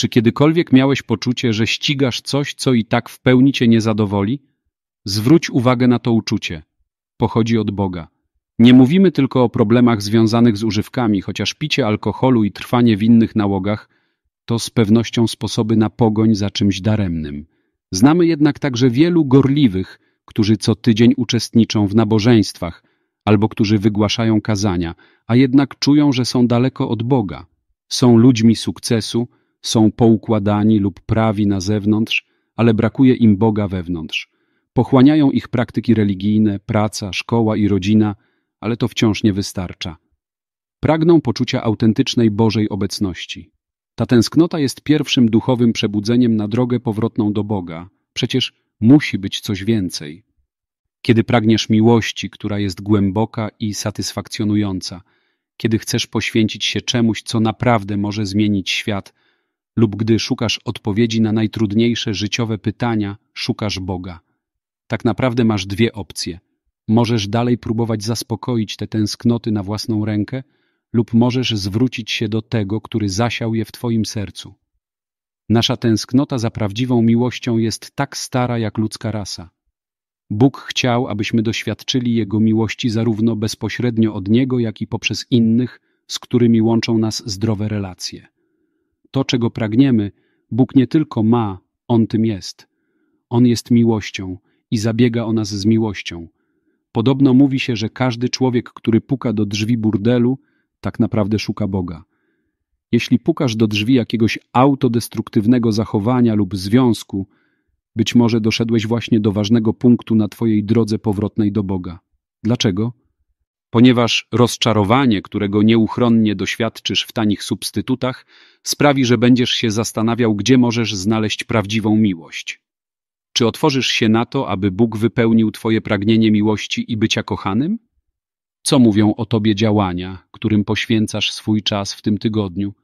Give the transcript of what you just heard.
Czy kiedykolwiek miałeś poczucie, że ścigasz coś, co i tak w pełni cię nie zadowoli? Zwróć uwagę na to uczucie. Pochodzi od Boga. Nie mówimy tylko o problemach związanych z używkami, chociaż picie alkoholu i trwanie w innych nałogach to z pewnością sposoby na pogoń za czymś daremnym. Znamy jednak także wielu gorliwych, którzy co tydzień uczestniczą w nabożeństwach albo którzy wygłaszają kazania, a jednak czują, że są daleko od Boga. Są ludźmi sukcesu, są poukładani lub prawi na zewnątrz, ale brakuje im Boga wewnątrz. Pochłaniają ich praktyki religijne, praca, szkoła i rodzina, ale to wciąż nie wystarcza. Pragną poczucia autentycznej Bożej obecności. Ta tęsknota jest pierwszym duchowym przebudzeniem na drogę powrotną do Boga. Przecież musi być coś więcej. Kiedy pragniesz miłości, która jest głęboka i satysfakcjonująca, kiedy chcesz poświęcić się czemuś, co naprawdę może zmienić świat, lub gdy szukasz odpowiedzi na najtrudniejsze życiowe pytania, szukasz Boga. Tak naprawdę masz dwie opcje. Możesz dalej próbować zaspokoić te tęsknoty na własną rękę, lub możesz zwrócić się do tego, który zasiał je w Twoim sercu. Nasza tęsknota za prawdziwą miłością jest tak stara jak ludzka rasa. Bóg chciał, abyśmy doświadczyli Jego miłości zarówno bezpośrednio od Niego, jak i poprzez innych, z którymi łączą nas zdrowe relacje. To, czego pragniemy, Bóg nie tylko ma, On tym jest. On jest miłością i zabiega o nas z miłością. Podobno mówi się, że każdy człowiek, który puka do drzwi burdelu, tak naprawdę szuka Boga. Jeśli pukasz do drzwi jakiegoś autodestruktywnego zachowania lub związku, być może doszedłeś właśnie do ważnego punktu na Twojej drodze powrotnej do Boga. Dlaczego? Ponieważ rozczarowanie, którego nieuchronnie doświadczysz w tanich substytutach, sprawi, że będziesz się zastanawiał, gdzie możesz znaleźć prawdziwą miłość. Czy otworzysz się na to, aby Bóg wypełnił Twoje pragnienie miłości i bycia kochanym? Co mówią o Tobie działania, którym poświęcasz swój czas w tym tygodniu?